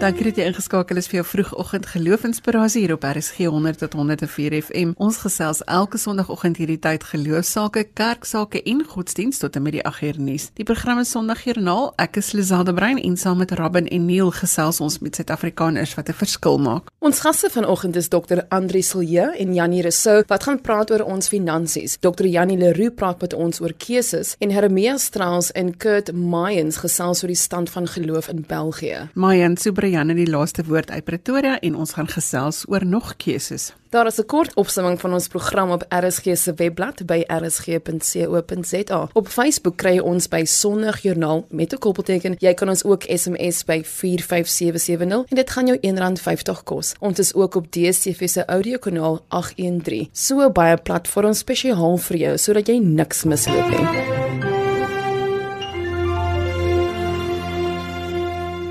Dankie dat jy ingeskakel is vir jou vroegoggend geloofsinspirasie hier op RSG 100 tot 104 FM. Ons gesels elke Sondagoggend hierdie tyd geloofsaake, kerksaake en godsdiens tot en met die 8uur nuus. Die program is Sondagjoernaal. Ek is Lizelde Brein en saam met Robin en Neil gesels ons met Suid-Afrikaners wat 'n verskil maak. Ons gaste vanoggend is Dr. Andri Silje en Janie Rousseau wat gaan praat oor ons finansies. Dr. Janie Leroux praat met ons oor keuses en Hermia Strauss en Kurt Mayens gesels oor die stand van geloof in België. Mayens Super In die laaste woord uit Pretoria en ons gaan gesels oor nog keuses. Daar is 'n kort opsomming van ons program op RSG se webblad by rsg.co.za. Op Facebook kry jy ons by Sondagjoernaal met 'n koppelteken. Jy kan ons ook SMS by 45770 en dit gaan jou R1.50 kos. Ons is ook op DStv se audiokanaal 813. So baie platforms spesiaal vir jou sodat jy niks misloop nie.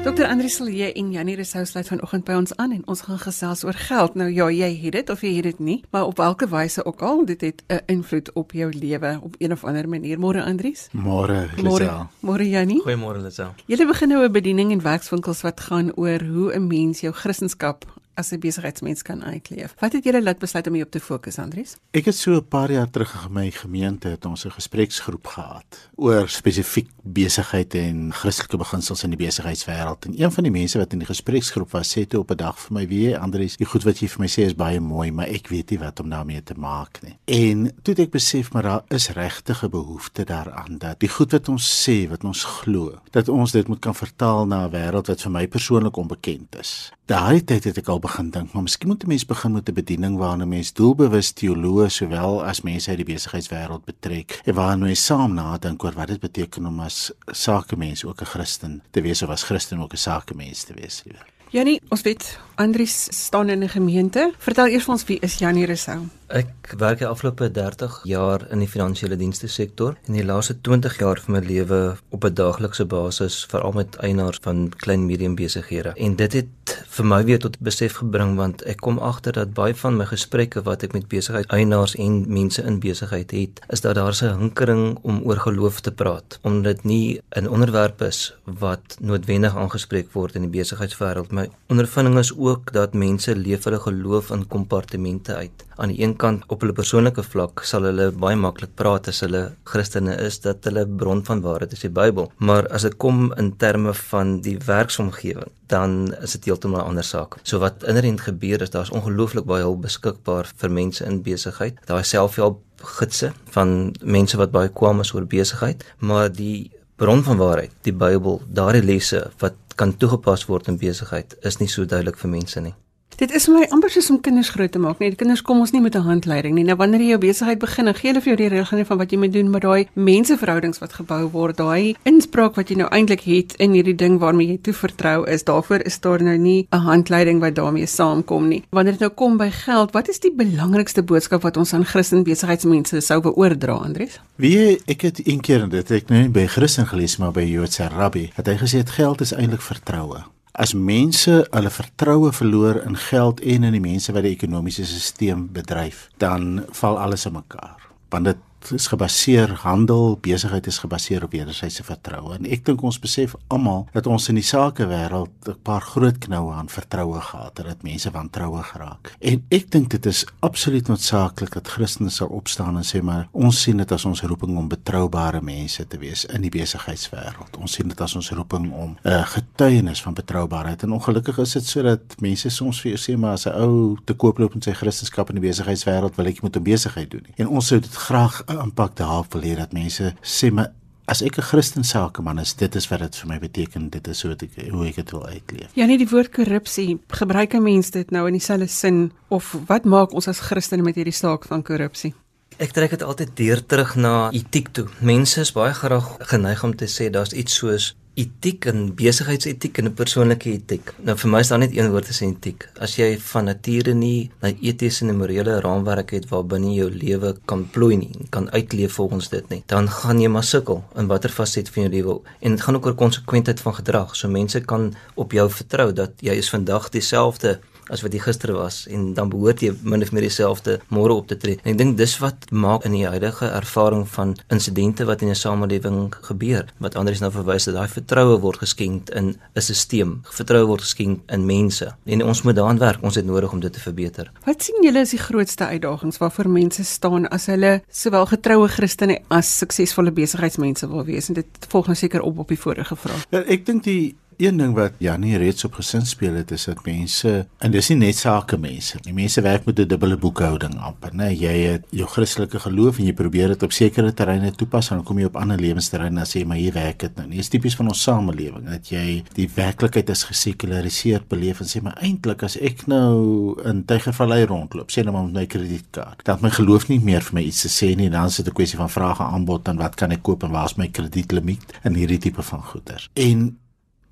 Dr. Andri Silje en Janie Rousseau sluit vanoggend by ons aan en ons gaan gesels oor geld. Nou ja, jy het dit of jy het dit nie, maar op watter wyse ook al, dit het 'n invloed op jou lewe op een of ander manier. Môre Andries? Môre, Lisel. Môre Janie? Goeiemôre Lisel. Julle begin nou 'n bediening en werkswinkels wat gaan oor hoe 'n mens jou Christendom as 'n besigheidsmens kan uitleef. Wat het julle laat besluit om hierop te fokus, Andries? Ek het so 'n paar jaar terug in my gemeente het ons 'n gespreksgroep gehad oor spesifiek besigheid en Christelike beginsels in die besigheidswêreld. En een van die mense wat in die gespreksgroep was, sê toe op 'n dag vir my: "Wie, Andries, die goed wat jy vir my sê is baie mooi, maar ek weet nie wat om daarmee te maak nie." En toe het ek besef maar daar is regtig 'n behoefte daaraan dat die goed wat ons sê, wat ons glo, dat ons dit moet kan vertaal na 'n wêreld wat vir my persoonlik onbekend is. Daai tyd het ek al begin dink, maar miskien moet 'n mens begin met 'n bediening waarna mense doelbewus teoloë sowel as mense uit die besigheidswêreld betrek en waarna mense saam nadink oor wat dit beteken om as sakemens ook 'n Christen te wees of as Christen ook 'n sakemens te wees, liewe. Janie, ons weet Andries staan in 'n gemeente. Vertel eers vir ons wie is Janie Rousseau? Ek werk die afgelope 30 jaar in die finansiële dienste sektor en die laaste 20 jaar van my lewe op 'n daaglikse basis veral met eienaars van klein medium besighede. En dit het vir my weer tot besef gebring want ek kom agter dat baie van my gesprekke wat ek met besigheid eienaars en mense in besigheid het, is dat daar 'n hinkering om oor geloof te praat, omdat dit nie 'n onderwerp is wat noodwendig aangespreek word in die besigheidswêreld. My ondervinding is ook dat mense leef hulle geloof in kompartemente uit aan die een kant op hulle persoonlike vlak sal hulle baie maklik praat as hulle Christene is dat hulle bron van waarheid is die Bybel, maar as dit kom in terme van die werksomgewing, dan is dit heeltemal 'n ander saak. So wat inherënt gebeur is daar's ongelooflik baie hulp beskikbaar vir mense in besigheid. Daai selfhelp gidse van mense wat baie kwam is oor besigheid, maar die bron van waarheid, die Bybel, daardie lesse wat kan toegepas word in besigheid is nie so duidelik vir mense nie. Dit is my amper soos om kinders groot te maak. Nee, die kinders kom ons nie met 'n handleiding nie. Nou wanneer jy jou besigheid begin, dan gee hulle vir jou die riglyne van wat jy moet doen met daai menseverhoudings wat gebou word, daai inspraak wat jy nou eintlik het in hierdie ding waarmee jy toe vertrou is. Daarvoor is daar nou nie 'n handleiding wat daarmee saamkom nie. Wanneer dit nou kom by geld, wat is die belangrikste boodskap wat ons aan Christen besigheidsmense sou beoordra, Andries? Wie ek het een keer dit ek nou nie by Christen gelees maar by Joodse rabbi, het hy gesê dit geld is eintlik vertroue. As mense hulle vertroue verloor in geld en in die mense wat die ekonomiese stelsel bedryf, dan val alles in mekaar. Want dit is gebaseer handel, besigheid is gebaseer op wederwysige vertroue. En ek dink ons besef almal dat ons in die sakewêreld 'n paar groot knoue aan vertroue gehad het, dat mense wantroue geraak. En ek dink dit is absoluut noodsaaklik dat Christene sal opstaan en sê maar ons sien dit as ons roeping om betroubare mense te wees in die besigheidswêreld. Ons sien dit as ons roeping om 'n uh, getuienis van betroubaarheid. En ongelukkig is dit sodat mense soms vir jou sê maar as 'n ou te koop loop in sy Christendom in die besigheidswêreld wil ek moet 'n besigheid doen. En ons sou dit graag 'n impak daar wil hê dat mense sê maar as ek 'n Christen sakeman is, dit is wat dit vir my beteken, dit is wat ek hoe ek dit wil uitleef. Ja, nie die woord korrupsie, gebruik 'n mens dit nou in dieselfde sin of wat maak ons as Christene met hierdie saak van korrupsie? Ek trek dit altyd deur terug na etiek toe. Mense is baie graag geneig om te sê daar's iets soos etiek en besigheidsetiek en 'n persoonlike etiek. Nou vir my is daar net een woord is etiek. As jy van nature nie 'n etiese en morele raamwerk het waarbinne jou lewe kan plooi nie, kan uitleef volgens dit nie, dan gaan jy maar sukkel in watter faset van jou lewe. En dit gaan ook oor konsekwentheid van gedrag. So mense kan op jou vertrou dat jy is vandag dieselfde as wat jy gister was en dan behoort jy min of meer dieselfde môre op te tree. En ek dink dis wat maak in die huidige ervaring van insidente wat in 'n samelewing gebeur, wat anders nou verwys dat daai vertroue word geskenk in 'n stelsel, vertroue word geskenk in mense. En ons moet daaraan werk. Ons het nodig om dit te verbeter. Wat sien julle as die grootste uitdagings waarvoor mense staan as hulle sowel getroue Christene as suksesvolle besigheidsmense wil wees? En dit volg nou seker op op die vorige vraag. Ja, ek dink die een ding wat Janie reeds op gesin speel het is dat mense en dis nie net sake mense nie. Mense werk met 'n dubbele boekhouding amper, né? Jy het jou Christelike geloof en jy probeer dit op sekere terreine toepas en dan kom jy op ander lewensterreine en sê maar hier werk dit nou. Nie is tipies van ons samelewing dat jy die werklikheid as gesekulariseerd beleef en sê maar eintlik as ek nou in Tygervallei rondloop, sê nou maar met my kredietkaart, dan my geloof nie meer vir my iets te sê nie, dan is dit 'n kwessie van vraag en aanbod en wat kan ek koop en waar is my kredietlimiet en hierdie tipe van goeder. En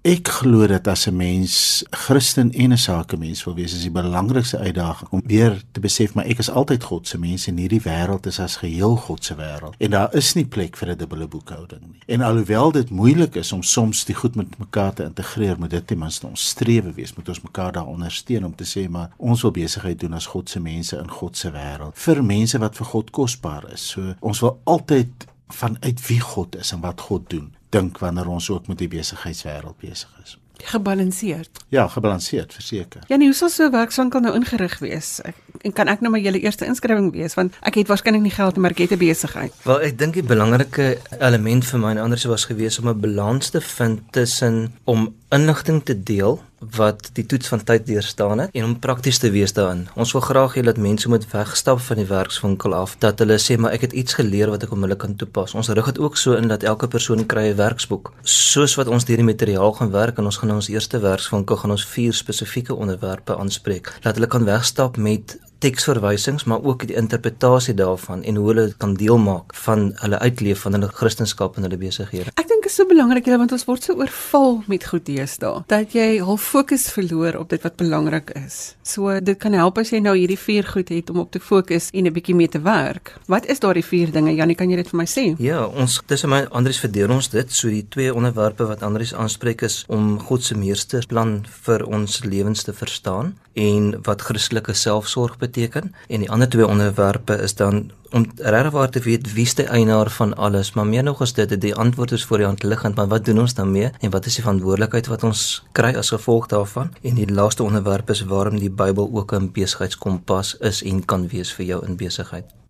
Ek glo dat as 'n mens Christen en 'n sakemens wil wees, is die belangrikste uitdaging om weer te besef maar ek is altyd God se mens en hierdie wêreld is as geheel God se wêreld en daar is nie plek vir 'n dubbele boekhouding nie. En alhoewel dit moeilik is om soms die goed met mekaar te integreer, moet dit ten minste ons strewe wees, moet ons mekaar daar ondersteun om te sê maar ons wil besigheid doen as God se mense in God se wêreld vir mense wat vir God kosbaar is. So ons wil altyd vanuit wie God is en wat God doen dink wanneer ons ook met die besigheidswêreld besig is. Gebalanseerd. Ja, gebalanseerd, verseker. Ja, nee, hoe sal so 'n werkswinkel nou ingerig wees? Ek, en kan ek nou maar julle eerste inskrywing wees want ek het waarskynlik nie geld om 'n markete besigheid. Wel, ek dink die belangrike element vir my en ander was gewees om 'n balans te vind tussen om inligting te deel wat die toets van tyd deurstaan het en om prakties te wees daarin. Ons wil graag hê dat mense moet wegstap van die werkswinkel af dat hulle sê maar ek het iets geleer wat ek onmiddellik kan toepas. Ons rig dit ook so in dat elke persoon kry 'n werksboek. Soos wat ons hierdie materiaal gaan werk en ons gaan ons eerste werkswinkel gaan ons vier spesifieke onderwerpe aanspreek. Laat hulle kan wegstap met teksverwysings maar ook die interpretasie daarvan en hoe hulle dit kan deel maak van hulle uitleef van hulle kristendom en hulle besighede. Ek dink dit is so belangrik julle want ons word so oorval met goed deesdae dat jy hul fokus verloor op dit wat belangrik is. So dit kan help as jy nou hierdie vier goed het om op te fokus en 'n bietjie mee te werk. Wat is daardie vier dinge? Janie, kan jy dit vir my sê? Ja, ons tussen my Andries verdeel ons dit so die twee onderwerpe wat Andries aanspreek is om God se meesterplan vir ons lewens te verstaan en wat Christelike selfsorg beteken. En die ander twee onderwerpe is dan om regwaar te weet wie is die eienaar van alles. Maar meer nog as dit die antwoord is voor die hand liggend maar wat doen ons dan mee en wat is die verantwoordelikheid wat ons kry as gevolg daarvan? En die laaste onderwerp is waarom die Bybel ook 'n besigheidskompas is en kan wees vir jou in besigheid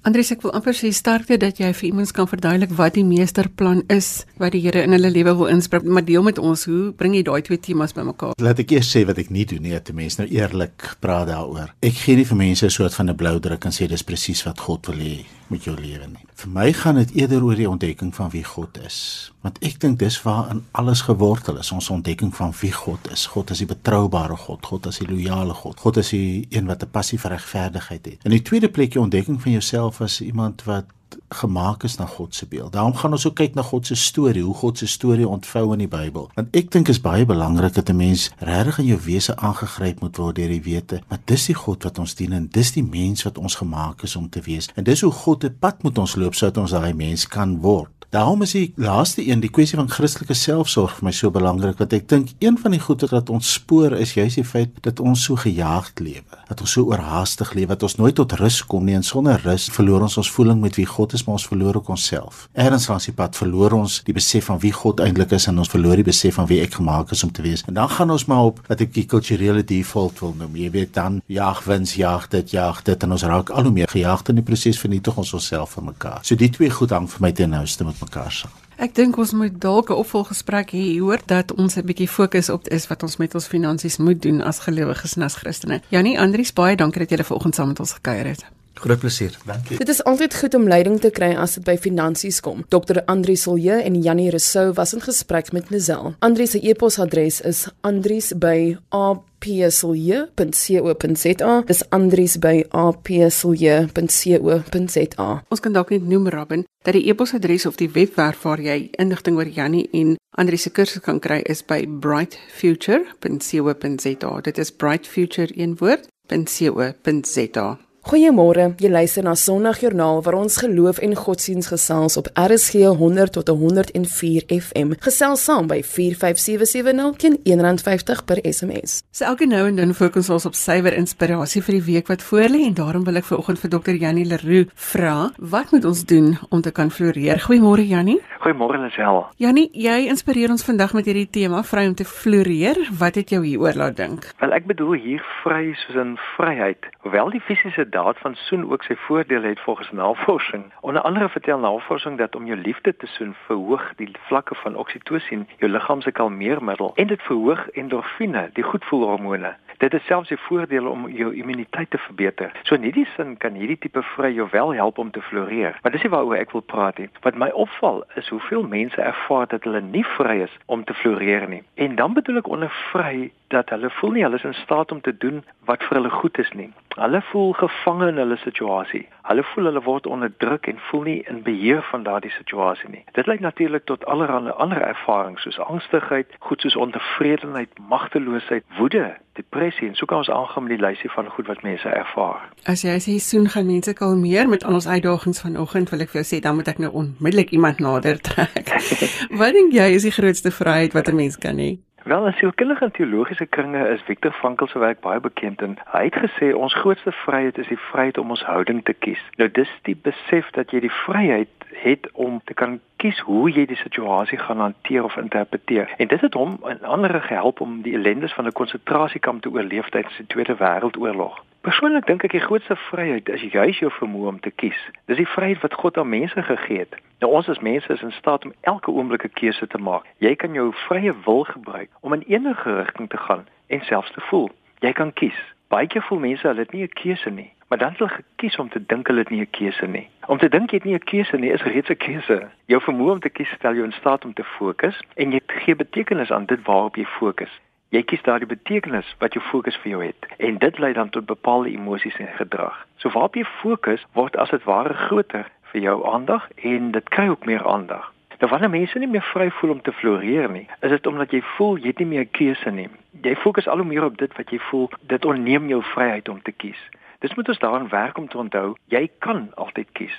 Andries, ek wil amper sê sterkte dat jy vir iemand kan verduidelik wat die meesterplan is wat die Here in hulle lewe wil inspreek, maar deel met ons hoe bring jy daai twee temas bymekaar? Laat ek eers sê wat ek nie doen nie, te mense nou eerlik praat daaroor. Ek gee nie vir mense 'n soort van 'n blou druk en sê dis presies wat God wil hê met jou lewe nie. Vir my gaan dit eerder oor die ontdekking van wie God is. Want ek dink dis waar in alles gewortel is, ons ontdekking van wie God is. God is die betroubare God, God is die loyale God. God is die een wat 'n passie vir regverdigheid het. In die tweede plek die ontdekking van jouself as iemand wat gemaak is na God se beeld. Daarom gaan ons ook kyk na God se storie, hoe God se storie ontvou in die Bybel. Want ek dink is baie belangrik dat 'n mens regtig in jou wese aangegryp moet word deur die wete, maar dis die God wat ons dien en dis die mens wat ons gemaak is om te wees. En dis hoe God 'n pad moet ons loop sodat ons daai mens kan word. Daarom is die laaste een, die kwessie van Christelike selfsorg vir my so belangrik want ek dink een van die goeie wat ons spoor is juis die feit dat ons so gejaagd lewe, dat ons so oorhaastig lewe, dat ons nooit tot rus kom nie en sonder rus verloor ons ons voeling met wie God is, maar ons verloor ook onsself. Erns langs die pad verloor ons die besef van wie God eintlik is en ons verloor die besef van wie ek gemaak is om te wees. En dan gaan ons maar op wat ek die kulturele default wil noem. Jy weet dan jaag wins, jaag dit, jaag dit en ons raak al hoe meer gejaagd in die proses vernietig ons onsself van mekaar. So die twee goed hang vir my ten nouste met mekaar saam. Ek dink ons moet dalk 'n opvolggesprek hê hoor dat ons 'n bietjie fokus op is wat ons met ons finansies moet doen as gelowiges en as Christene. Janie Andrius baie dankie dat jy vanoggend saam met ons gekuier het. Groot plesier. Dankie. Dit is altyd goed om leiding te kry as dit by finansies kom. Dr. Andri Solje en Janie Rousseau was in gesprek met Lazel. Andri se e-posadres is andries@apsolje.co.za. Dis andries@apsolje.co.za. Ons kan dalk net noem Robin dat die e-posadres of die webwerf waar jy inligting oor Janie en Andri se kursus kan kry is by brightfuture.co.za. Dit is brightfuture een woord .co.za Goeiemôre. Jy luister na Sondagjoernaal waar ons geloof en godsdiens gesels op RSG 100 tot 104 FM. Gesels saam by 45770 teen R1.50 per SMS. So elke nou en dan fokus ons op suiwer inspirasie vir die week wat voorlê en daarom wil ek vanoggend vir Dr. Jannie Leroux vra, wat moet ons doen om te kan floreer? Goeiemôre Jannie. Goeiemôre Lisel. Jannie, jy inspireer ons vandag met hierdie tema vry om te floreer. Wat het jou hieroor laat dink? Wel ek bedoel hier vry soos in vryheid. Hoewel die fisiese daad van soen ook sy voordele het volgens navorsing. Onder andere vertel navorsing dat om jou liefde te soen verhoog die vlakke van oksitosien, jou liggaam se kalmeermiddel, en dit verhoog endorfine, die goedvoelhormone. Dit het selfs die voordele om jou immuniteit te verbeter. So in hierdie sin kan hierdie tipe vry jou wel help om te floreer. Maar dis nie waaroor ek wil praat nie. Wat my opval is hoeveel mense ervaar dat hulle nie vry is om te floreer nie. En dan bedoel ek onder vry dat hulle voel nie hulle is in staat om te doen wat vir hulle goed is nie. Hulle voel gevange in hulle situasie. Hulle voel hulle word onderdruk en voel nie in beheer van daardie situasie nie. Dit lei natuurlik tot allerlei ander ervarings soos angstigheid, goed soos ontevredenheid, magteloosheid, woede, depressie en so kan ons aangaan met die lysie van goed wat mense ervaar. As jy sê soen gaan mense kalmeer met al ons uitdagings vanoggend, wil ek vir jou sê dan moet ek nou onmiddellik iemand nader trek. wat dink jy is die grootste vryheid wat 'n mens kan hê? Wel, in sielkundige en teologiese kringe is Viktor Frankl se werk baie bekend en hy het gesê ons grootste vryheid is die vryheid om ons houding te kies. Nou dis die besef dat jy die vryheid het om te kan kies hoe jy die situasie gaan hanteer of interpreteer. En dit het hom en ander gehelp om die ellendes van 'n konsentrasiekamp te oorleef tydens die Tweede Wêreldoorlog. Persoonlik dink ek die grootste vryheid is juis jou vermoë om te kies. Dis die vryheid wat God aan mense gegee het. Nou ons as mense is in staat om elke oomblik 'n keuse te maak. Jy kan jou vrye wil gebruik om in enige rigting te gaan en selfs te voel. Jy kan kies. Baie keer voel mense hulle het nie 'n keuse nie, maar dan hulle gekies om te dink hulle het nie 'n keuse nie. Om te dink jy het nie 'n keuse nie is reeds 'n keuse. Jou vermoë om te kies stel jou in staat om te fokus en jy gee betekenis aan dit waarop jy fokus. Jy kies daardie betekenis wat jou fokus vir jou het en dit lei dan tot bepaalde emosies en gedrag. So waarop jy fokus word as dit ware groter vir jou aandag en dit kry ook meer aandag. Nou wanneer mense nie meer vry voel om te floreer nie, is dit omdat jy voel jy het nie meer 'n keuse nie. Jy fokus al hoe meer op dit wat jy voel, dit onneem jou vryheid om te kies. Dis moet ons daaraan werk om te onthou, jy kan altyd kies.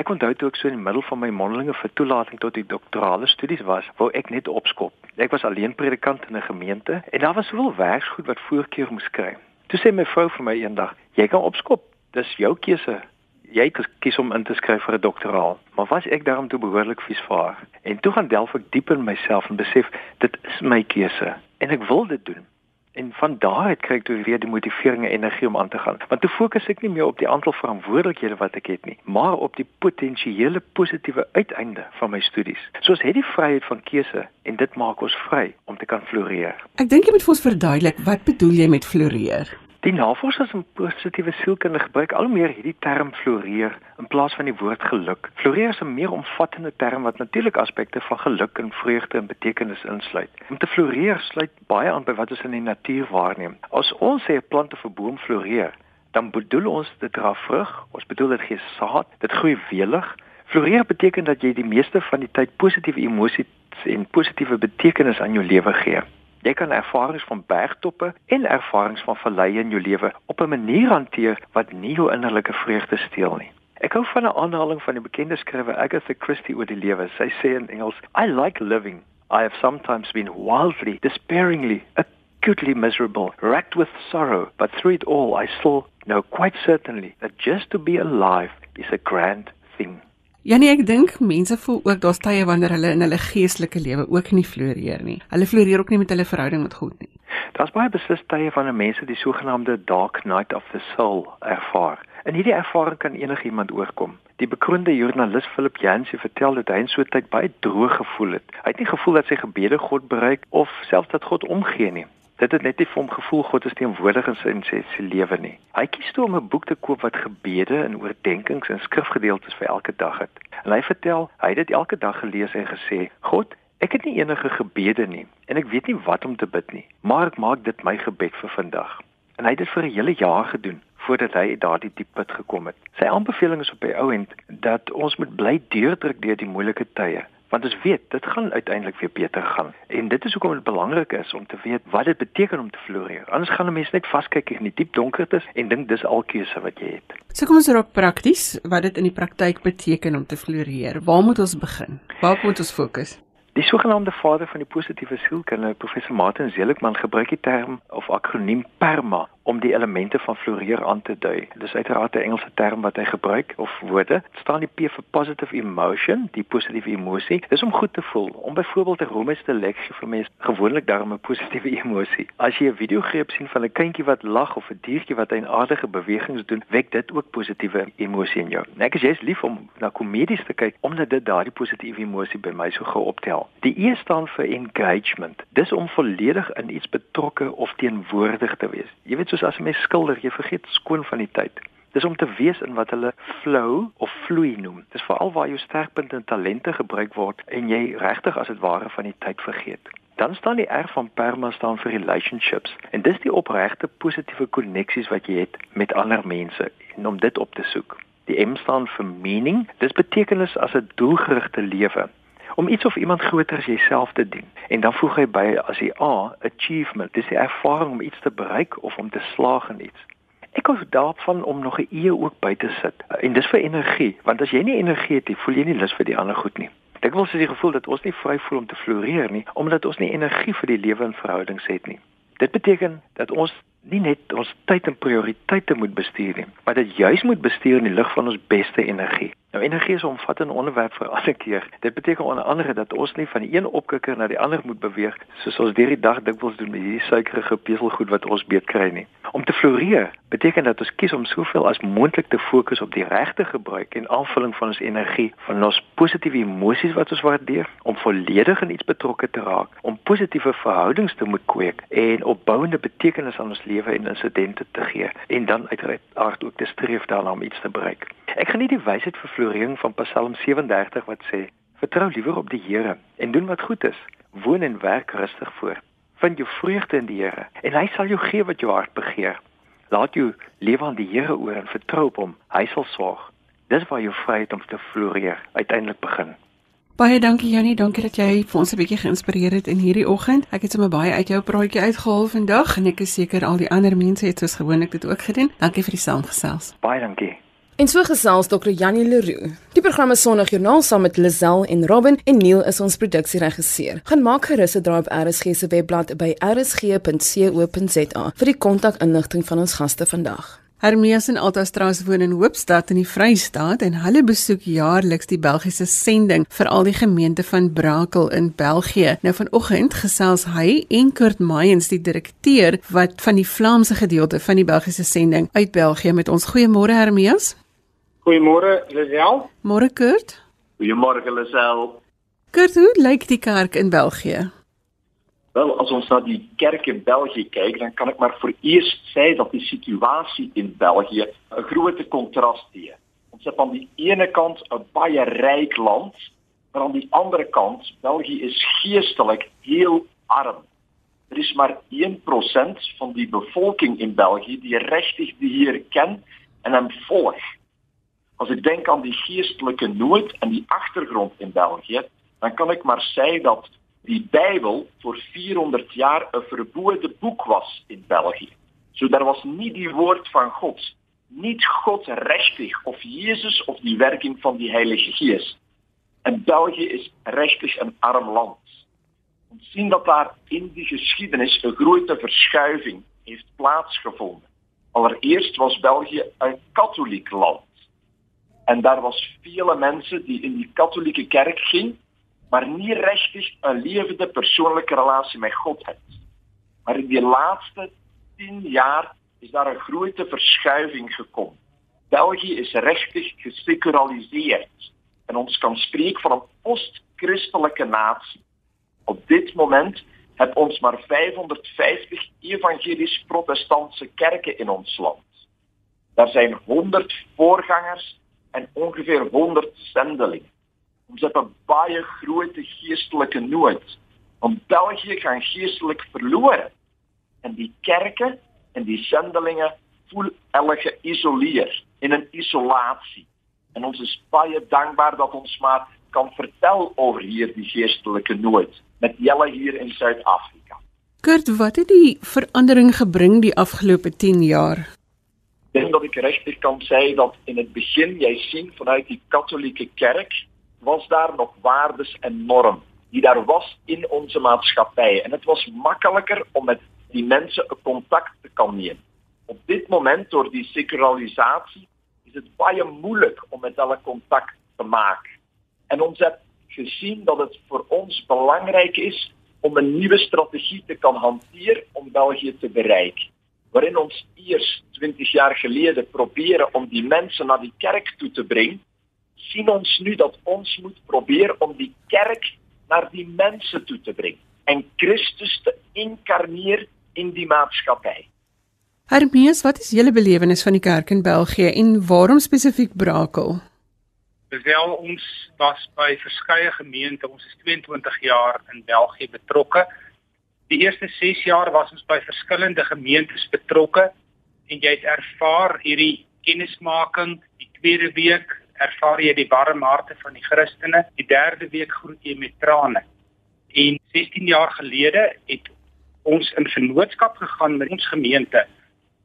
Ek onthou toe ek so in die middel van my mondelinge vir toelating tot die doktorale studies was, wou ek net opskop. Ek was alleen predikant in 'n gemeente en daar was soveel werksgoed wat voorkeur moes kry. Toe sê my vrou vir my eendag, jy kan opskop. Dis jou keuse jy kies om in te skryf vir 'n doktoraal, maar was ek daarom toe behoorlik vies vir haar. En toe gaan delf ek diep in myself en besef dit is my keuse en ek wil dit doen. En van daaruit kry ek toe weer die motivering en energie om aan te gaan. Want toe fokus ek nie meer op die aantal verantwoordelikhede wat ek het nie, maar op die potensiële positiewe uiteinde van my studies. Soos het die vryheid van keuse en dit maak ons vry om te kan floreer. Ek dink jy moet vir ons verduidelik wat bedoel jy met floreer? Die navorsers in positiewe sielkunde gebruik al meer hierdie term floreer in plaas van die woord geluk. Floreer is 'n meer omvattende term wat natuurlik aspekte van geluk en vreugde en betekenis insluit. Om te floreer sluit baie aan by wat ons in die natuur waarneem. As ons sê 'n plant of 'n boom floreer, dan bedoel ons dit dra vrug, ons bedoel dit gee saad, dit groei welig. Floreer beteken dat jy die meeste van die tyd positiewe emosies en positiewe betekenis aan jou lewe gee. Jy kan ervarings van bergtoppe en ervarings van valleie in jou lewe op 'n manier hanteer wat nie jou innerlike vreugde steel nie. Ek hou van 'n aanhaling van die bekende skrywer Agatha Christie oor die lewe. Sy sê in Engels, "I like living. I have sometimes been wildly, despairingly, acutely miserable, racked with sorrow, but through it all I still know quite certainly that just to be alive is a grand thing." Janie, ek dink mense voel ook daar's tye wanneer hulle in hulle geestelike lewe ook nie floreer nie. Hulle floreer ook nie met hulle verhouding met God nie. Daar's baie beslis tye wanneer mense die sogenaamde dark night of the soul ervaar. En hierdie ervaring kan enigiemand oorkom. Die bekroonde joernalis Philip Yancey vertel dat hy in so 'n tyd baie droog gevoel het. Hy het nie gevoel dat sy gebede God bereik of selfs dat God omgee nie. Dit het net nie vir hom gevoel God is teenwoordig in sy in sy, sy lewe nie. Hy kies toe om 'n boek te koop wat gebede en oordeenkings en skrifgedeeltes vir elke dag het. En hy vertel, hy het dit elke dag gelees en gesê: "God, ek het nie enige gebede nie en ek weet nie wat om te bid nie, maar ek maak dit my gebed vir vandag." En hy het dit vir 'n hele jaar gedoen voordat hy daardie diep put gekom het. Sy aanbeveling is op die ou end dat ons moet bly deurdruk deur die moeilike tye want ons weet dit gaan uiteindelik weer beter gaan. En dit is hoekom dit belangrik is om te weet wat dit beteken om te floreer. Anders gaan 'n mens net vaskyk in die diep donkertes en dink dis al keuse wat jy het. So kom ons raak prakties wat dit in die praktyk beteken om te floreer. Waar moet ons begin? Waar moet ons fokus? Die sogenaamde vader van die positiewe sielkunde, professor Martin Seligman gebruik die term of akroniem PERMA om die elemente van floreer aan te dui. Dis uiteraard 'n Engelse term wat hy gebruik of woorde. Dit staan die P vir positive emotion, die positiewe emosie. Dis om goed te voel. Om byvoorbeeld 'n romeinste leksie vir mense gewoonlik daarom 'n positiewe emosie. As jy 'n video greep sien van 'n kindjie wat lag of 'n diertjie wat 'n aardige bewegings doen, wek dit ook positiewe emosie in jou. Net as jy is lief om na komedies te kyk, omdat dit daardie positiewe emosie by my so gou optel. Die E staan vir engagement. Dis om volledig in iets betrokke of teenwoordig te wees. Jy weet so soos as 'n mens skilder, jy vergeet skoon van die tyd. Dis om te wees in wat hulle flow of vloei noem. Dis veral waar jou sterkpunte en talente gebruik word en jy regtig as dit ware van die tyd vergeet. Dan staan die R van perma staan vir relationships en dis die opregte positiewe koneksies wat jy het met ander mense en om dit op te soek. Die M staan vir meaning. Dis betekenis as 'n doelgerigte lewe om iets of iemand groter as jouself te dien. En dan voeg hy by as die A, achievement, dis die ervaring om iets te bereik of om te slaag in iets. Ek hou daarvan om nog 'n E ook by te sit. En dis vir energie, want as jy nie energie het nie, voel jy nie lus vir die ander goed nie. Ek wil sê die gevoel dat ons nie vry voel om te floreer nie, omdat ons nie energie vir die lewe en verhoudings het nie. Dit beteken dat ons nie net ons tyd en prioriteite moet bestuur nie, maar dit juis moet bestuur in die lig van ons beste energie. Nou energie is 'n omvattende onderwerp vir alle keer. Dit beteken onder andere dat ons nie van die een opkikker na die ander moet beweeg soos ons deur die dag dikwels doen met hierdie suikerige peselgoed wat ons beet kry nie. Om te floreer beteken dat ons kies om soveel as moontlik te fokus op die regte gebruik en aanvulling van ons energie, van ons positiewe emosies wat ons waardeer, om volledig in iets betrokke te raak, om positiewe verhoudings te moet kweek en opbouende betekenis aan ons lewe en insidente te gee en dan uiteraard ook te streef daarna om iets te bereik. Ek geniet die wysheid vir floreering van Psalm 37 wat sê: Vertrou liewer op die Here en doen wat goed is. Woon en werk rustig voor. Vind jou vreugde in die Here en hy sal jou gee wat jou hart begeer. Laat jou lewe aan die Here oor en vertrou op hom. Hy sal sorg. Dis waar jou vryheid om te floreer uiteindelik begin. Baie dankie Jannie, dankie dat jy vir ons 'n bietjie geïnspireer het in hierdie oggend. Ek het sommer baie uit jou praatjie uitgehaal vandag en ek is seker al die ander mense het soos gewoonlik dit ook gedoen. Dankie vir die saamgesels. Baie dankie. En so gesels Dr. Janie Leroux. Die program is Sondagjoernaal saam met Lisel en Robin en Neil is ons produksieregisseur. Gaan maak gerus 'n draai op RSG se webblad by rsg.co.za vir die kontakinligting van ons gaste vandag. Hermes en Altastraas woon in Hoopstad in die Vrystaat en hulle besoek jaarliks die Belgiese sending vir al die gemeente van Brakel in België. Nou vanoggend gesels hy en Kurt Mayens die direkteur wat van die Vlaamse gedeelte van die Belgiese sending uit België met ons. Goeiemôre Hermes. Goeiemôre Lisel. Môre Kurt. Goeiemôre Lisel. Kurt, hoe lyk die kerk in België? Wel, as ons na die kerk in België kyk, dan kan ek maar vir eers sê dat die situasie in België 'n groot kontras het. Ons het aan die ene kant 'n baie ryk land, maar aan die ander kant, België is geestelik heel arm. Er is maar 1% van die bevolking in België die regtig die Here ken en hom volg. As ek dink aan die geestelike nood en die agtergrond in België, dan kan ek maar sê dat die Bybel vir 400 jaar 'n verbode boek was in België. So daar was nie die woord van God, nie God regtig of Jesus of die werking van die Heilige Gees. En België is regtig 'n arm land. Ons sien dat daar in die geskiedenis 'n groot verschuiving heeft plaatsgevonden. Allereerst was België 'n katholiek land. En daar was vele mense die in die katholieke kerk gingen, maar nie regtig 'n lewende persoonlike relasie met God het. Maar in die laaste 10 jaar is daar 'n groot verschuiving gekom. België is regtig gesekulariseer en ons kan spreek van 'n post-christelike nasie. Op dit moment het ons maar 550 evangelisch-protestantse kerke in ons land. Daar zijn 100 voorgangers en ongeveer 100 zendelingen. Ons het 'n baie groot geestelike nood. Om België gaan geestelik verloor. En die kerke en die sendelinge voel hulle geïsoleer in 'n isolasie. En ons is baie dankbaar dat ons maar kan vertel over hierdie geestelike nood met julle hier in Suid-Afrika. Kurt, wat het die verandering gebring die afgelope 10 jaar? Ek dink dat ek regtig kan sê dat in het begin jy sien vanuit die katholieke kerk was daar nog waardes en norm die daar was in onze maatschappij en het was makkelijker om met die mensen een contact te kan nemen. Op dit moment door die secularisatie is het baie moeilijk om met hulle contact te maken. En ons heeft gezien dat het voor ons belangrijk is om een nieuwe strategie te kan hanteren om België te bereiken. Waarin ons eerst 20 jaar geleden proberen om die mensen naar die kerk toe te brengen, zien ons nu dat ons moet proberen om die kerk naar die mensen toe te brengen en Christus te incarneren in die maatschappij. Hermes, wat is julle belewenis van die kerk in België en waarom spesifiek Brakel? Wel ons was by verskeie gemeente, ons is 22 jaar in België betrokke. Die eerste 6 jaar was ons by verskillende gemeentes betrokke en jy het ervaar hierdie kennismaking, die tweede week ervaar jy die warm harte van die Christene, die derde week groet jy met trane. En 16 jaar gelede het ons in vennootskap gegaan met ons gemeente,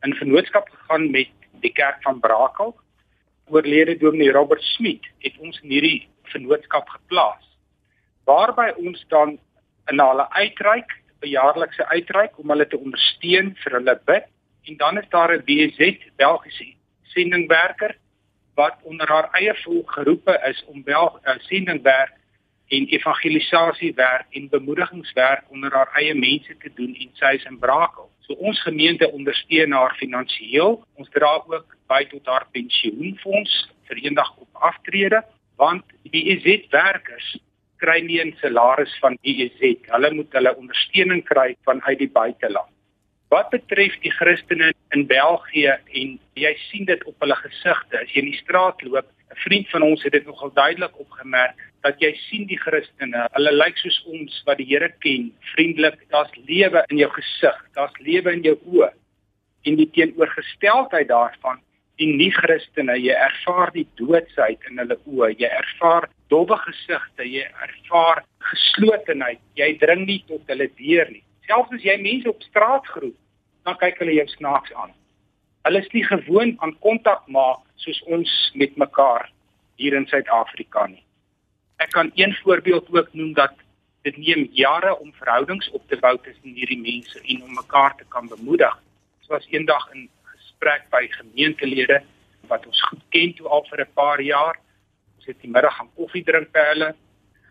in vennootskap gegaan met die kerk van Brakel oorlede dominee Robert Smit het ons in hierdie vennootskap geplaas. Waarby ons dan in hulle uitreik, jaarlikse uitreik om hulle te ondersteun vir hulle bid en dan is daar 'n BZ Belgiese sendingwerker wat onder haar eie volk geroepe is om wel uh, sendingwerk en evangelisasiewerk en bemoedigingswerk onder haar eie mense te doen en sy is in Brakel. So ons gemeente ondersteun haar finansiëel. Ons dra ook by tot haar pensioenfonds vir eendag op aftrede want die EZ werkers kry nie 'n salaris van EZ. Hulle moet hulle ondersteuning kry vanuit die buiteland. Wat betref die Christene in België en jy sien dit op hulle gesigte as jy in die straat loop, 'n vriend van ons het dit nogal duidelik opgemerk dat jy sien die Christene, hulle lyk soos ons wat die Here ken, vriendelik, daar's lewe in jou gesig, daar's lewe in jou oë. En die teenoorgesteldheid daarvan, die nie-Christene, jy ervaar die doodsheid in hulle oë, jy ervaar dowwe gesigte, jy ervaar geslotenheid, jy dring nie tot hulle deur nie. Selfs as jy mense op straat groet, dan kyk hulle jou snaaks aan. Hulle is nie gewoond aan kontak maak soos ons met mekaar hier in Suid-Afrika nie. Ek kan een voorbeeld ook noem dat dit neem jare om verhoudings op te bou tussen hierdie mense en om mekaar te kan bemoedig. Was eendag in gesprek by gemeentelede wat ons goed ken toe al vir 'n paar jaar. Ons het die middag gaan koffie drink by hulle,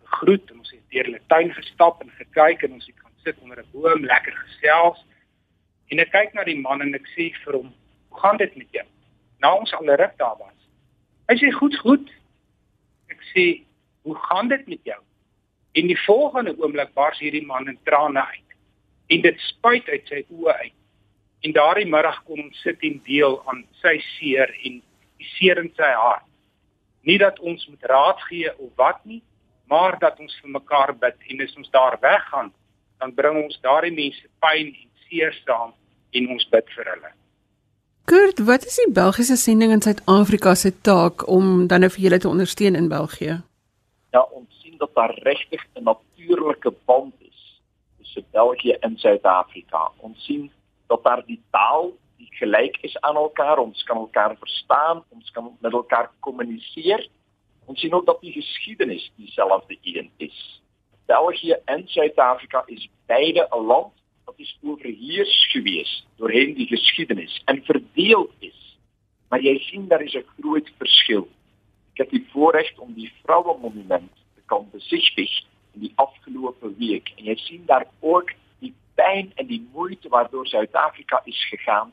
gegroet en ons het deur hulle tuin gestap en gekyk en ons het gaan sit onder 'n boom, lekker gesels. En ek kyk na die man en ek sê vir hom, "Hoe gaan dit met jou?" Nou ons al ruk daar was. Hy sê, "Goed, goed." Ek sê, hoe gaan dit met jou? En die volgende oomblik bars hierdie man in trane uit. En dit spuit uit sy oë uit. En daardie middag kon ons sit en deel aan sy seer en die seer in sy hart. Nie dat ons moet raad gee of wat nie, maar dat ons vir mekaar bid en as ons daar weggaan, dan bring ons daardie mense pyn en seer saam en ons bid vir hulle. Kurt, wat is die Belgiese sending in Suid-Afrika se taak om dan nou vir julle te ondersteun in België? ja, ons sien dat daar regtig 'n natuurlike band is tussen België en Suid-Afrika. Ons sien dat daar die taal die gelyk is aan elkaar, ons kan elkaar verstaan, ons kan met elkaar kommunikeer. Ons sien ook dat die geskiedenis dieselfde een is. België en Suid-Afrika is beide 'n land wat is oorheers gewees doorheen die geskiedenis en verdeel is. Maar jy sien daar is 'n groot verskil Ek het die voorreg om die vroue monument te kan besigtig in die afgelope week en jy sien daar ook die pyn en die moeite waartoe Suid-Afrika is gegaan,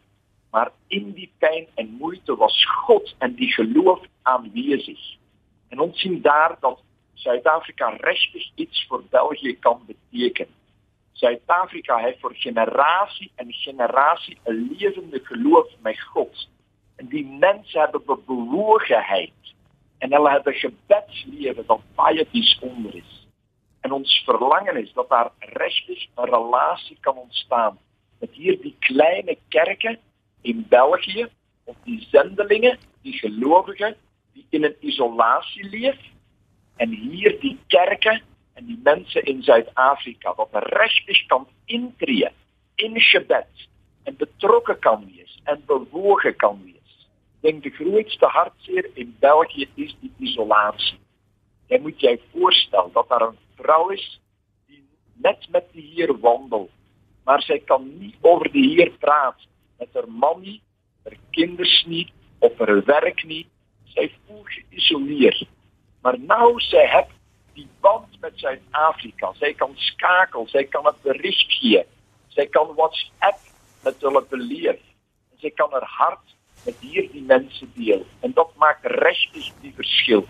maar in die pyn en moeite was God en die geloof aanwesig. En ons sien daar dat Suid-Afrika regtig iets vir België kan beteken. Suid-Afrika het vir generasie en generasie 'n lewende geloof met God. En die mense het 'n bewogenheid en hulle het 'n gebedslewe wat baie besonder is. En ons verlangen is dat daar regtig 'n relasie kan ontstaan met hierdie klein kerke in België of die zendelinge, die gelowiges die in 'n isolasie leef en hier die kerke en die mense in Suid-Afrika wat regtig kan intree in Gebed en betrokke kan wees en bewoge kan wees. Dink die grootste hartseer in België is die isolasie. Jy moet jy voorstel dat daar 'n vrou is die net met die Heer wandel, maar sy kan nie oor die Heer praat met haar man nie, haar kinders nie, op haar werk nie. Sy voel geïsoleer. Maar nou sy het die band met Suid-Afrika. Sy kan skakel, sy kan 'n berig gee. Sy kan WhatsApp met hulle beleef. Sy kan haar hart met hierdie mense deel en dit maak regtig die verskil.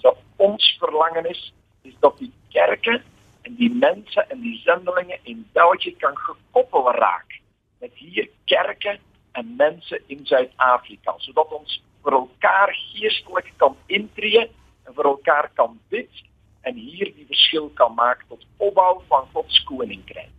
So ons verlangenis is dat die kerke en die mense en die zendelinge in België kan gekoppel raak met hier kerke en mense in Suid-Afrika sodat ons vir mekaar geestelik kan intree en vir mekaar kan bid en hier die verskil kan maak tot opbou van God se koninkryk.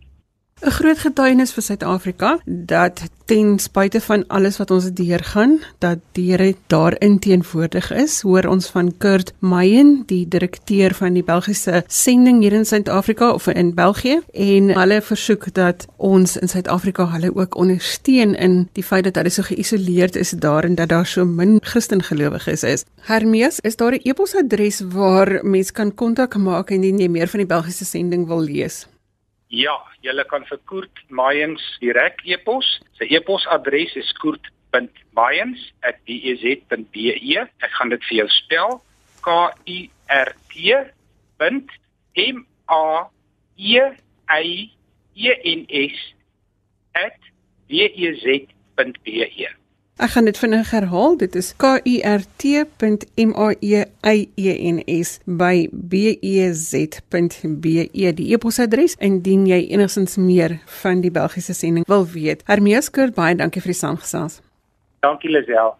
'n Groot getuienis vir Suid-Afrika dat ten spyte van alles wat ons deurgaan, dat die Here daarin teenwoordig is. Hoor ons van Kurt Meyen, die direkteur van die Belgiese sending hier in Suid-Afrika of in België, en hulle versoek dat ons in Suid-Afrika hulle ook ondersteun in die feit dat hulle so geïsoleerd is daar en dat daar so min Christengelowiges is. Hermes, is daar 'n e-posadres waar mense kan kontak maak indien jy meer van die Belgiese sending wil lees? Ja, jy kan vir Koert Mayens direk e-pos. Sy e-posadres is koert.mayens@dez.be. Ek gaan dit vir jou spel. K U R T M A E I E N S @dez.be. Ek gaan dit vinnig herhaal. Dit is K U R T M A E I E N S by B E Z .be die e-posadres indien jy enigstens meer van die Belgiese sending wil weet. Hermes Kurt baie dankie vir die saamgesels. Dankie Lisel.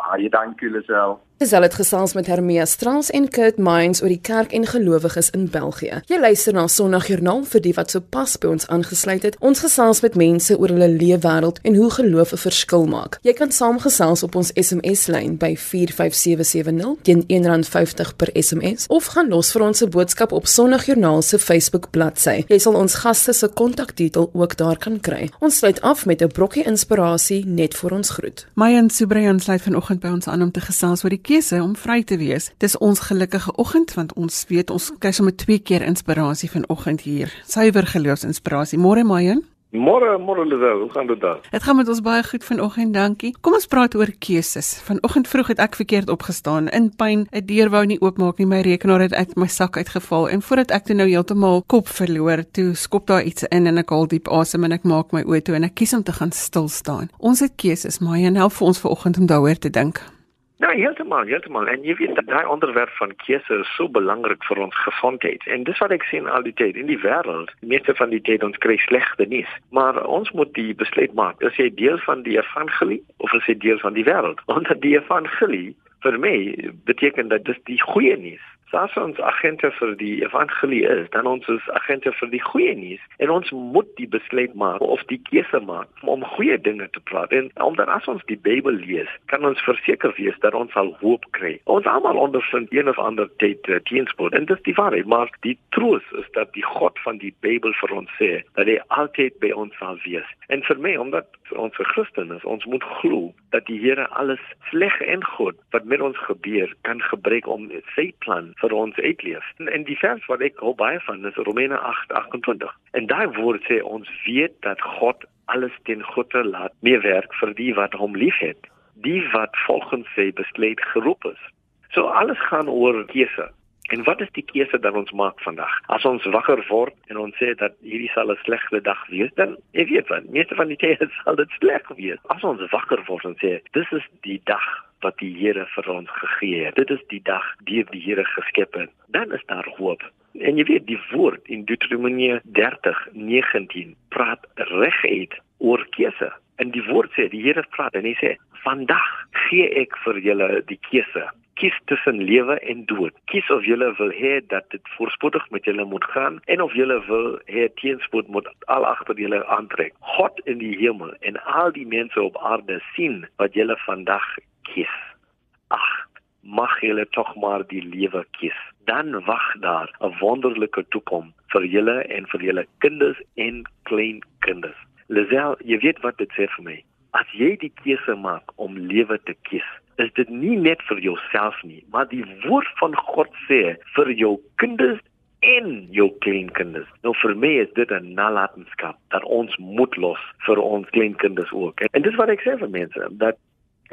Baie dankie Lisel. Gesel het gesels met Hermia Strauss en Kurt Mines oor die kerk en gelowiges in België. Jy luister na Sondagjoernaal vir die wat sopas by ons aangesluit het. Ons gesels met mense oor hulle leefwêreld en hoe geloof 'n verskil maak. Jy kan saamgesels op ons SMS-lyn by 45770 teen R1.50 per SMS of gaan los vir ons 'n boodskap op Sondagjoernaal se Facebook bladsy. Jy sal ons gaste se kontaktitel ook daar kan kry. Ons sluit af met 'n brokkie inspirasie net vir ons groet. Mayan Subrayan sluit vanoggend by ons aan om te gesels oor die keuse om vry te wees. Dis ons gelukkige oggend want ons weet ons kry sommer twee keer inspirasie vanoggend hier. Suiwer geloofsinspirasie. Môre Mayen. Môre, môre Lisel, hoe gaan dit dan? Dit gaan met ons baie goed vanoggend, dankie. Kom ons praat oor keuses. Vanoggend vroeg het ek verkeerd opgestaan in pyn. 'n Deur wou nie oopmaak nie, my rekenaar het uit my sak uitgeval en voordat ek toe nou heeltemal kop verloor, toe skop daar iets in en ek haal diep asem en ek maak my oë toe en ek kies om te gaan stil staan. Ons het keuses, maar jy help vir ons vanoggend om daaroor te dink. Nou, heeltemal, heeltemal. En jy weet daai onderwerp van keuse is so belangrik vir ons gesondheid. En dis wat ek sien al die tyd in die wêreld. Meeste van die tyd ons kry slegte nuus, maar ons moet die besluit maak. Is jy deel van die evangelie of is jy deel van die wêreld? Want die evangelie vir my beteken dat dis die goeie nuus. As ons agente vir die evangelie is, dan ons is agente vir die goeie nuus en ons moet die besluit maak of die keuse maak om goeie dinge te praat. En omdat as ons die Bybel lees, kan ons verseker wees dat ons sal hoop kry. Ons almal ondervind een of ander tyd uh, teenspoed en dit is die waarheid, maar die troos is dat die God van die Bybel vir ons sê dat hy altyd by ons sal wees. En vir my omdat ons Christen is, ons moet glo dat die Here alles sleg en goed wat met ons gebeur kan gebruik om sy plan vir ons uitleef. En, en die vers wat ek hou baie van is Romeine 8:28. En daai woord sê ons weet dat God alles ten goeie laat meewerk vir die wat hom liefhet, die wat volgens sy besluit geroep is. So alles gaan oor keuse. En wat is die keuse wat ons maak vandag? As ons wakker word en ons sê dat hierdie sal 'n slegte dag wees, dan ek weet wat, meeste van die tye sal dit sleg wees. As ons wakker word en sê dis is die dag wat die Here vir ons gegee het. Dit is die dag deur die Here geskep het. Dan is daar hoop. En jy weet die woord in Deuteronomie 30:19 praat reguit oor keuse. En die woord sê die Here praat en hy sê vandag gee ek vir julle die keuse kies tussen lewe en dood. Kies of jy wil hê dat dit voorspoedig met julle moet gaan en of jy wil hê teenspoed moet al agter julle aantrek. God in die hemel en al die mense op aarde sien wat jy vandag kies. Ag, mag julle tog maar die lewe kies. Dan wag daar 'n wonderlike toekoms vir julle en vir julle kinders en kleinkinders. Lisel, jy weet wat dit sê vir my. As jy die keuse maak om lewe te kies, is dit nie net vir jouself nie, maar die woord van God sê vir jou kinders en jou kleinkinders. Nou vir my is dit 'n nalatenskap dat ons moet los vir ons kleinkinders ook. En dis wat ek sê vir mense, dat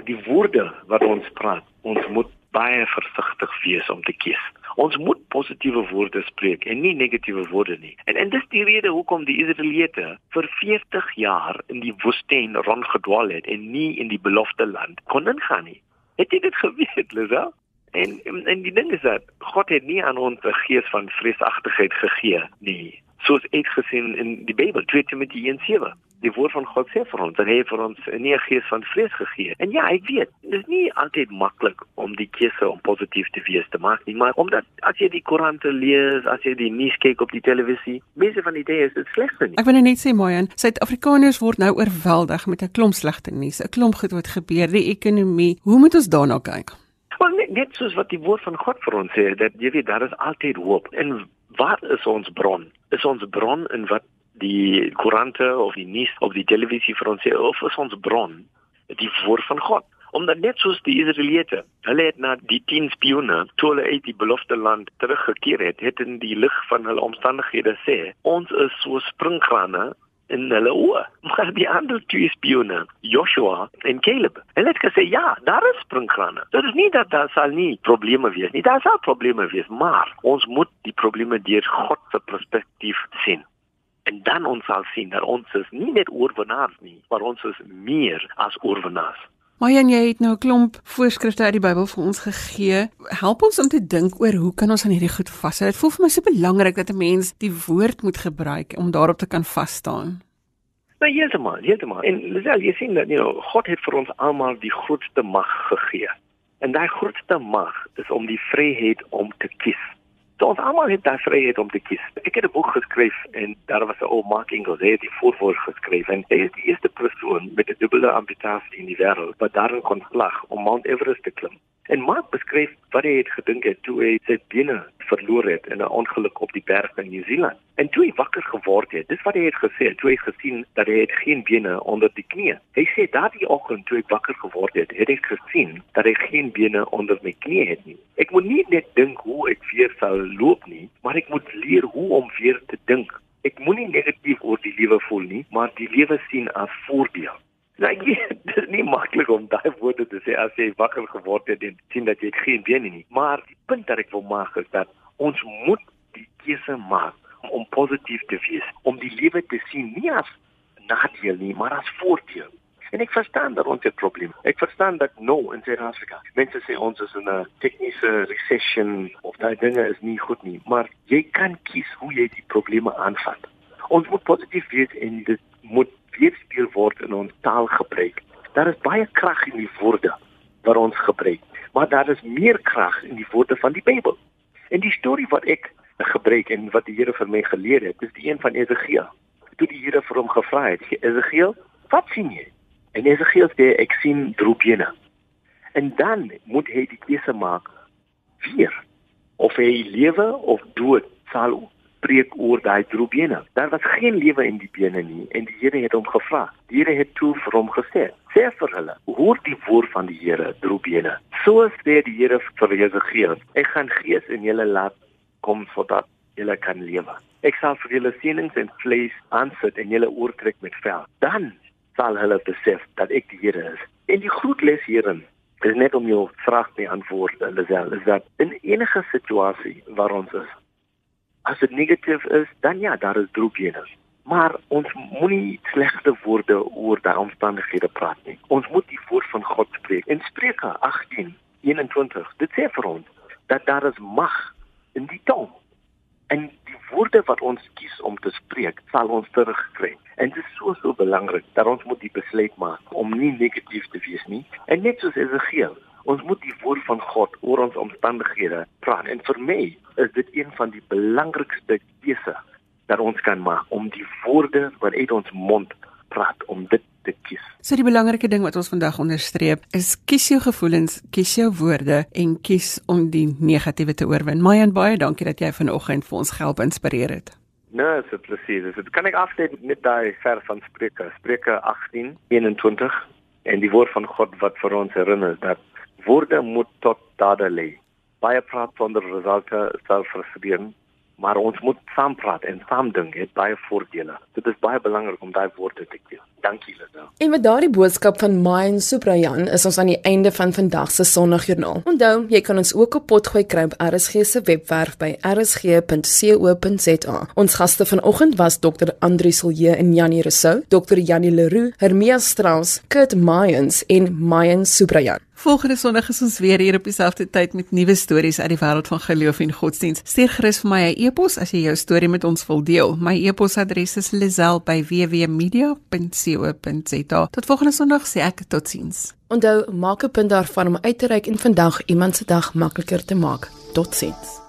die woorde wat ons praat, ons moet baie versigtig wees om te kies. Ons moet positiewe woorde spreek en nie negatiewe woorde nie. En en dis die rede hoekom die Israeliete vir 40 jaar in die woestyn rondgedwaal het en nie in die beloofde land kon ingaan nie. Het jy dit geweet, Lisa? En en die ding is dat God het nie aan ons 'n gees van vreesagtigheid gegee nie. Soos ek gesien in die Bybel, 2 Timoteus 1:7 die woord van God sê vir ons dat hy vir ons nie 'n gees van vrees gegee het. En ja, ek weet, dit is nie altyd maklik om die keuse om positief te wees te maak nie, maar omdat as jy die koerante lees, as jy die nuus kyk op die televisie, mense van die idee is dit slegte nie. Ek wil net sê Moyan, Suid-Afrikaners word nou oorweldig met 'n klomp slegte nuus, 'n klomp goed wat gebeur, die ekonomie. Hoe moet ons daarna kyk? Wel net, net soos wat die woord van God vir ons sê, dat jy weet daar is altyd hoop. En wat is ons bron? Is ons bron in wat die koerante of die nuus of die televisie vir ons sê of is ons bron die woord van God omdat net soos die Israeliete hulle het na die 10 spione toe hulle uit die beloofde land teruggekeer het het in die lig van hulle omstandighede sê ons is so springkrane in hulle oë. Maar die ander twee spione, Joshua en Caleb, hulle het gesê ja, daar is springkrane. Dit is nie dat daar sal nie probleme wees nie. Daar sal probleme wees, maar ons moet die probleme deur God se perspektief sien en dan ons sal sien dat ons is nie net oorwinnaars nie, maar ons is meer as oorwinnaars. Maar jy het nou 'n klomp voorskrifte uit die Bybel vir ons gegee. Help ons om te dink oor hoe kan ons aan hierdie goed vashou? Dit voel vir my so belangrik dat 'n mens die woord moet gebruik om daarop te kan vas staan. Nou heeltemal, heeltemal. En Lisel, jy sien dat, you know, God het vir ons almal die grootste mag gegee. En daai grootste mag is om die vryheid om te kies. Ons almal het daai vryheid om te kies. Ek het 'n boek geskryf en daar was 'n ou Mark Ingels, hy het die voorwoord geskryf en hy is die eerste persoon met 'n dubbele amputasie in die wêreld wat daarin kon slag om Mount Everest te klim. En Mark beskryf wat hy het gedink het toe hy sy bene verloor het in 'n ongeluk op die berg in Nieu-Seeland. En toe hy wakker geword het, dis wat hy het gesê, toe hy gesien dat hy het geen bene onder die knie. Hy sê daardie oggend toe hy wakker geword het, het hy gesien dat hy geen bene onder my knie het nie. Ek moet nie net dink hoe ek weer sal loop nie, maar ek moet leer hoe om weer te dink. Ek moenie negatief oor die lewe voel nie, maar die lewe sien as voordeel. Nou, ek weet, dit is nie maklik om daai woorde te sê as jy wakker geword het en sien dat jy geen bene nie, maar die punt wat ek wil maak is dat ons moet die keuse maak om positief te wees, om die lewe te sien nie as nadeel nie, maar as voordeel. En ek verstaan dat ons 'n probleem. Ek verstaan dat nou in Suid-Afrika, mense sê ons is in 'n tegniese recession of daai dinge is nie goed nie, maar jy kan kies hoe jy die probleme aanvat. Ons moet positief wees en dit moet weerspieël word in ons taalgebruik. Daar is baie krag in die woorde wat ons gebruik, maar daar is meer krag in die woorde van die Bybel. En die storie wat ek gebruik en wat die Here vir my geleer het, is die een van Esegiel. Toe die Here vir hom gevra het, Esegiel, wat sien jy? En Esegiel sê ek sien droebene. En dan moet hy die keuse maak weer of hy lewe of dood sal spreek oor daai droebene. Daar was geen lewe in die bene nie en die Here het hom gevra. Die Here het toe vir hom gesê: "Sê vir hulle, hoor die woord van die Here, droebene. So sê die Here vir Esegiel: Ek gaan gees in julle laat kom sodat julle kan lewe. Ek sal vir julle seënings en vlees aansit en julle oortrek met vel. Dan sal hulle besef dat ek die Here is. En die groot les hierin is net om jou vraag te antwoord, Lisel, is dat in enige situasie waar ons is, as dit negatief is, dan ja, daar is droefhede. Maar ons moenie slegte woorde oor daai omstandighede praat nie. Ons moet die woord van God spreek. In Spreuke 18:21, dit sê vir ons dat daar is mag in die tong. En die woorde wat ons kies om te spreek, sal ons terugkry. En dit is so so belangrik dat ons moet die besluit maak om nie negatief te wees nie. En net soos Esegiel, ons moet die woord van God oor ons omstandighede praat. En vir my is dit een van die belangrikste keuse dat ons kan maak om die woorde wat uit ons mond praat om dit te kies. So die belangrike ding wat ons vandag onderstreep is kies jou gevoelens, kies jou woorde en kies om die negatiewe te oorwin. Mayan baie dankie dat jy vanoggend vir ons help inspireer het. Nee, dit is presies. Dit kan ek afsluit met daai vers van Spreuke, Spreuke 18:21 en die woord van God wat vir ons herinner dat woorde moet tot dade lei. Baie praat sonder resultate sal frustreer maar ons moet saam praat en saam dink het baie voordele. Dit is baie belangrik om daai woorde te kies. Dankie Lisa. En met daardie boodskap van Mayan Suprayan is ons aan die einde van vandag se Sondagjoernaal. Onthou, jy kan ons ook op potgooi kry op RSG se webwerf by rsg.co.za. Ons gaste vanoggend was Dr. Andri Silje en Janie Rousseau, Dr. Janie Leroux, Hermia Strauss, Kurt Mayans en Mayan Suprayan. Volgende Sondag is ons weer hier op dieselfde tyd met nuwe stories uit die wêreld van geloof en godsdiens. Stuur gerus vir my 'n e-pos as jy jou storie met ons wil deel. My e-posadres is lizel@wwmedia.co.za. Tot volgende Sondag sê ek totsiens. Onthou, maak 'n punt daarvan om uit te reik en vandag iemand se dag makliker te maak. Totsiens.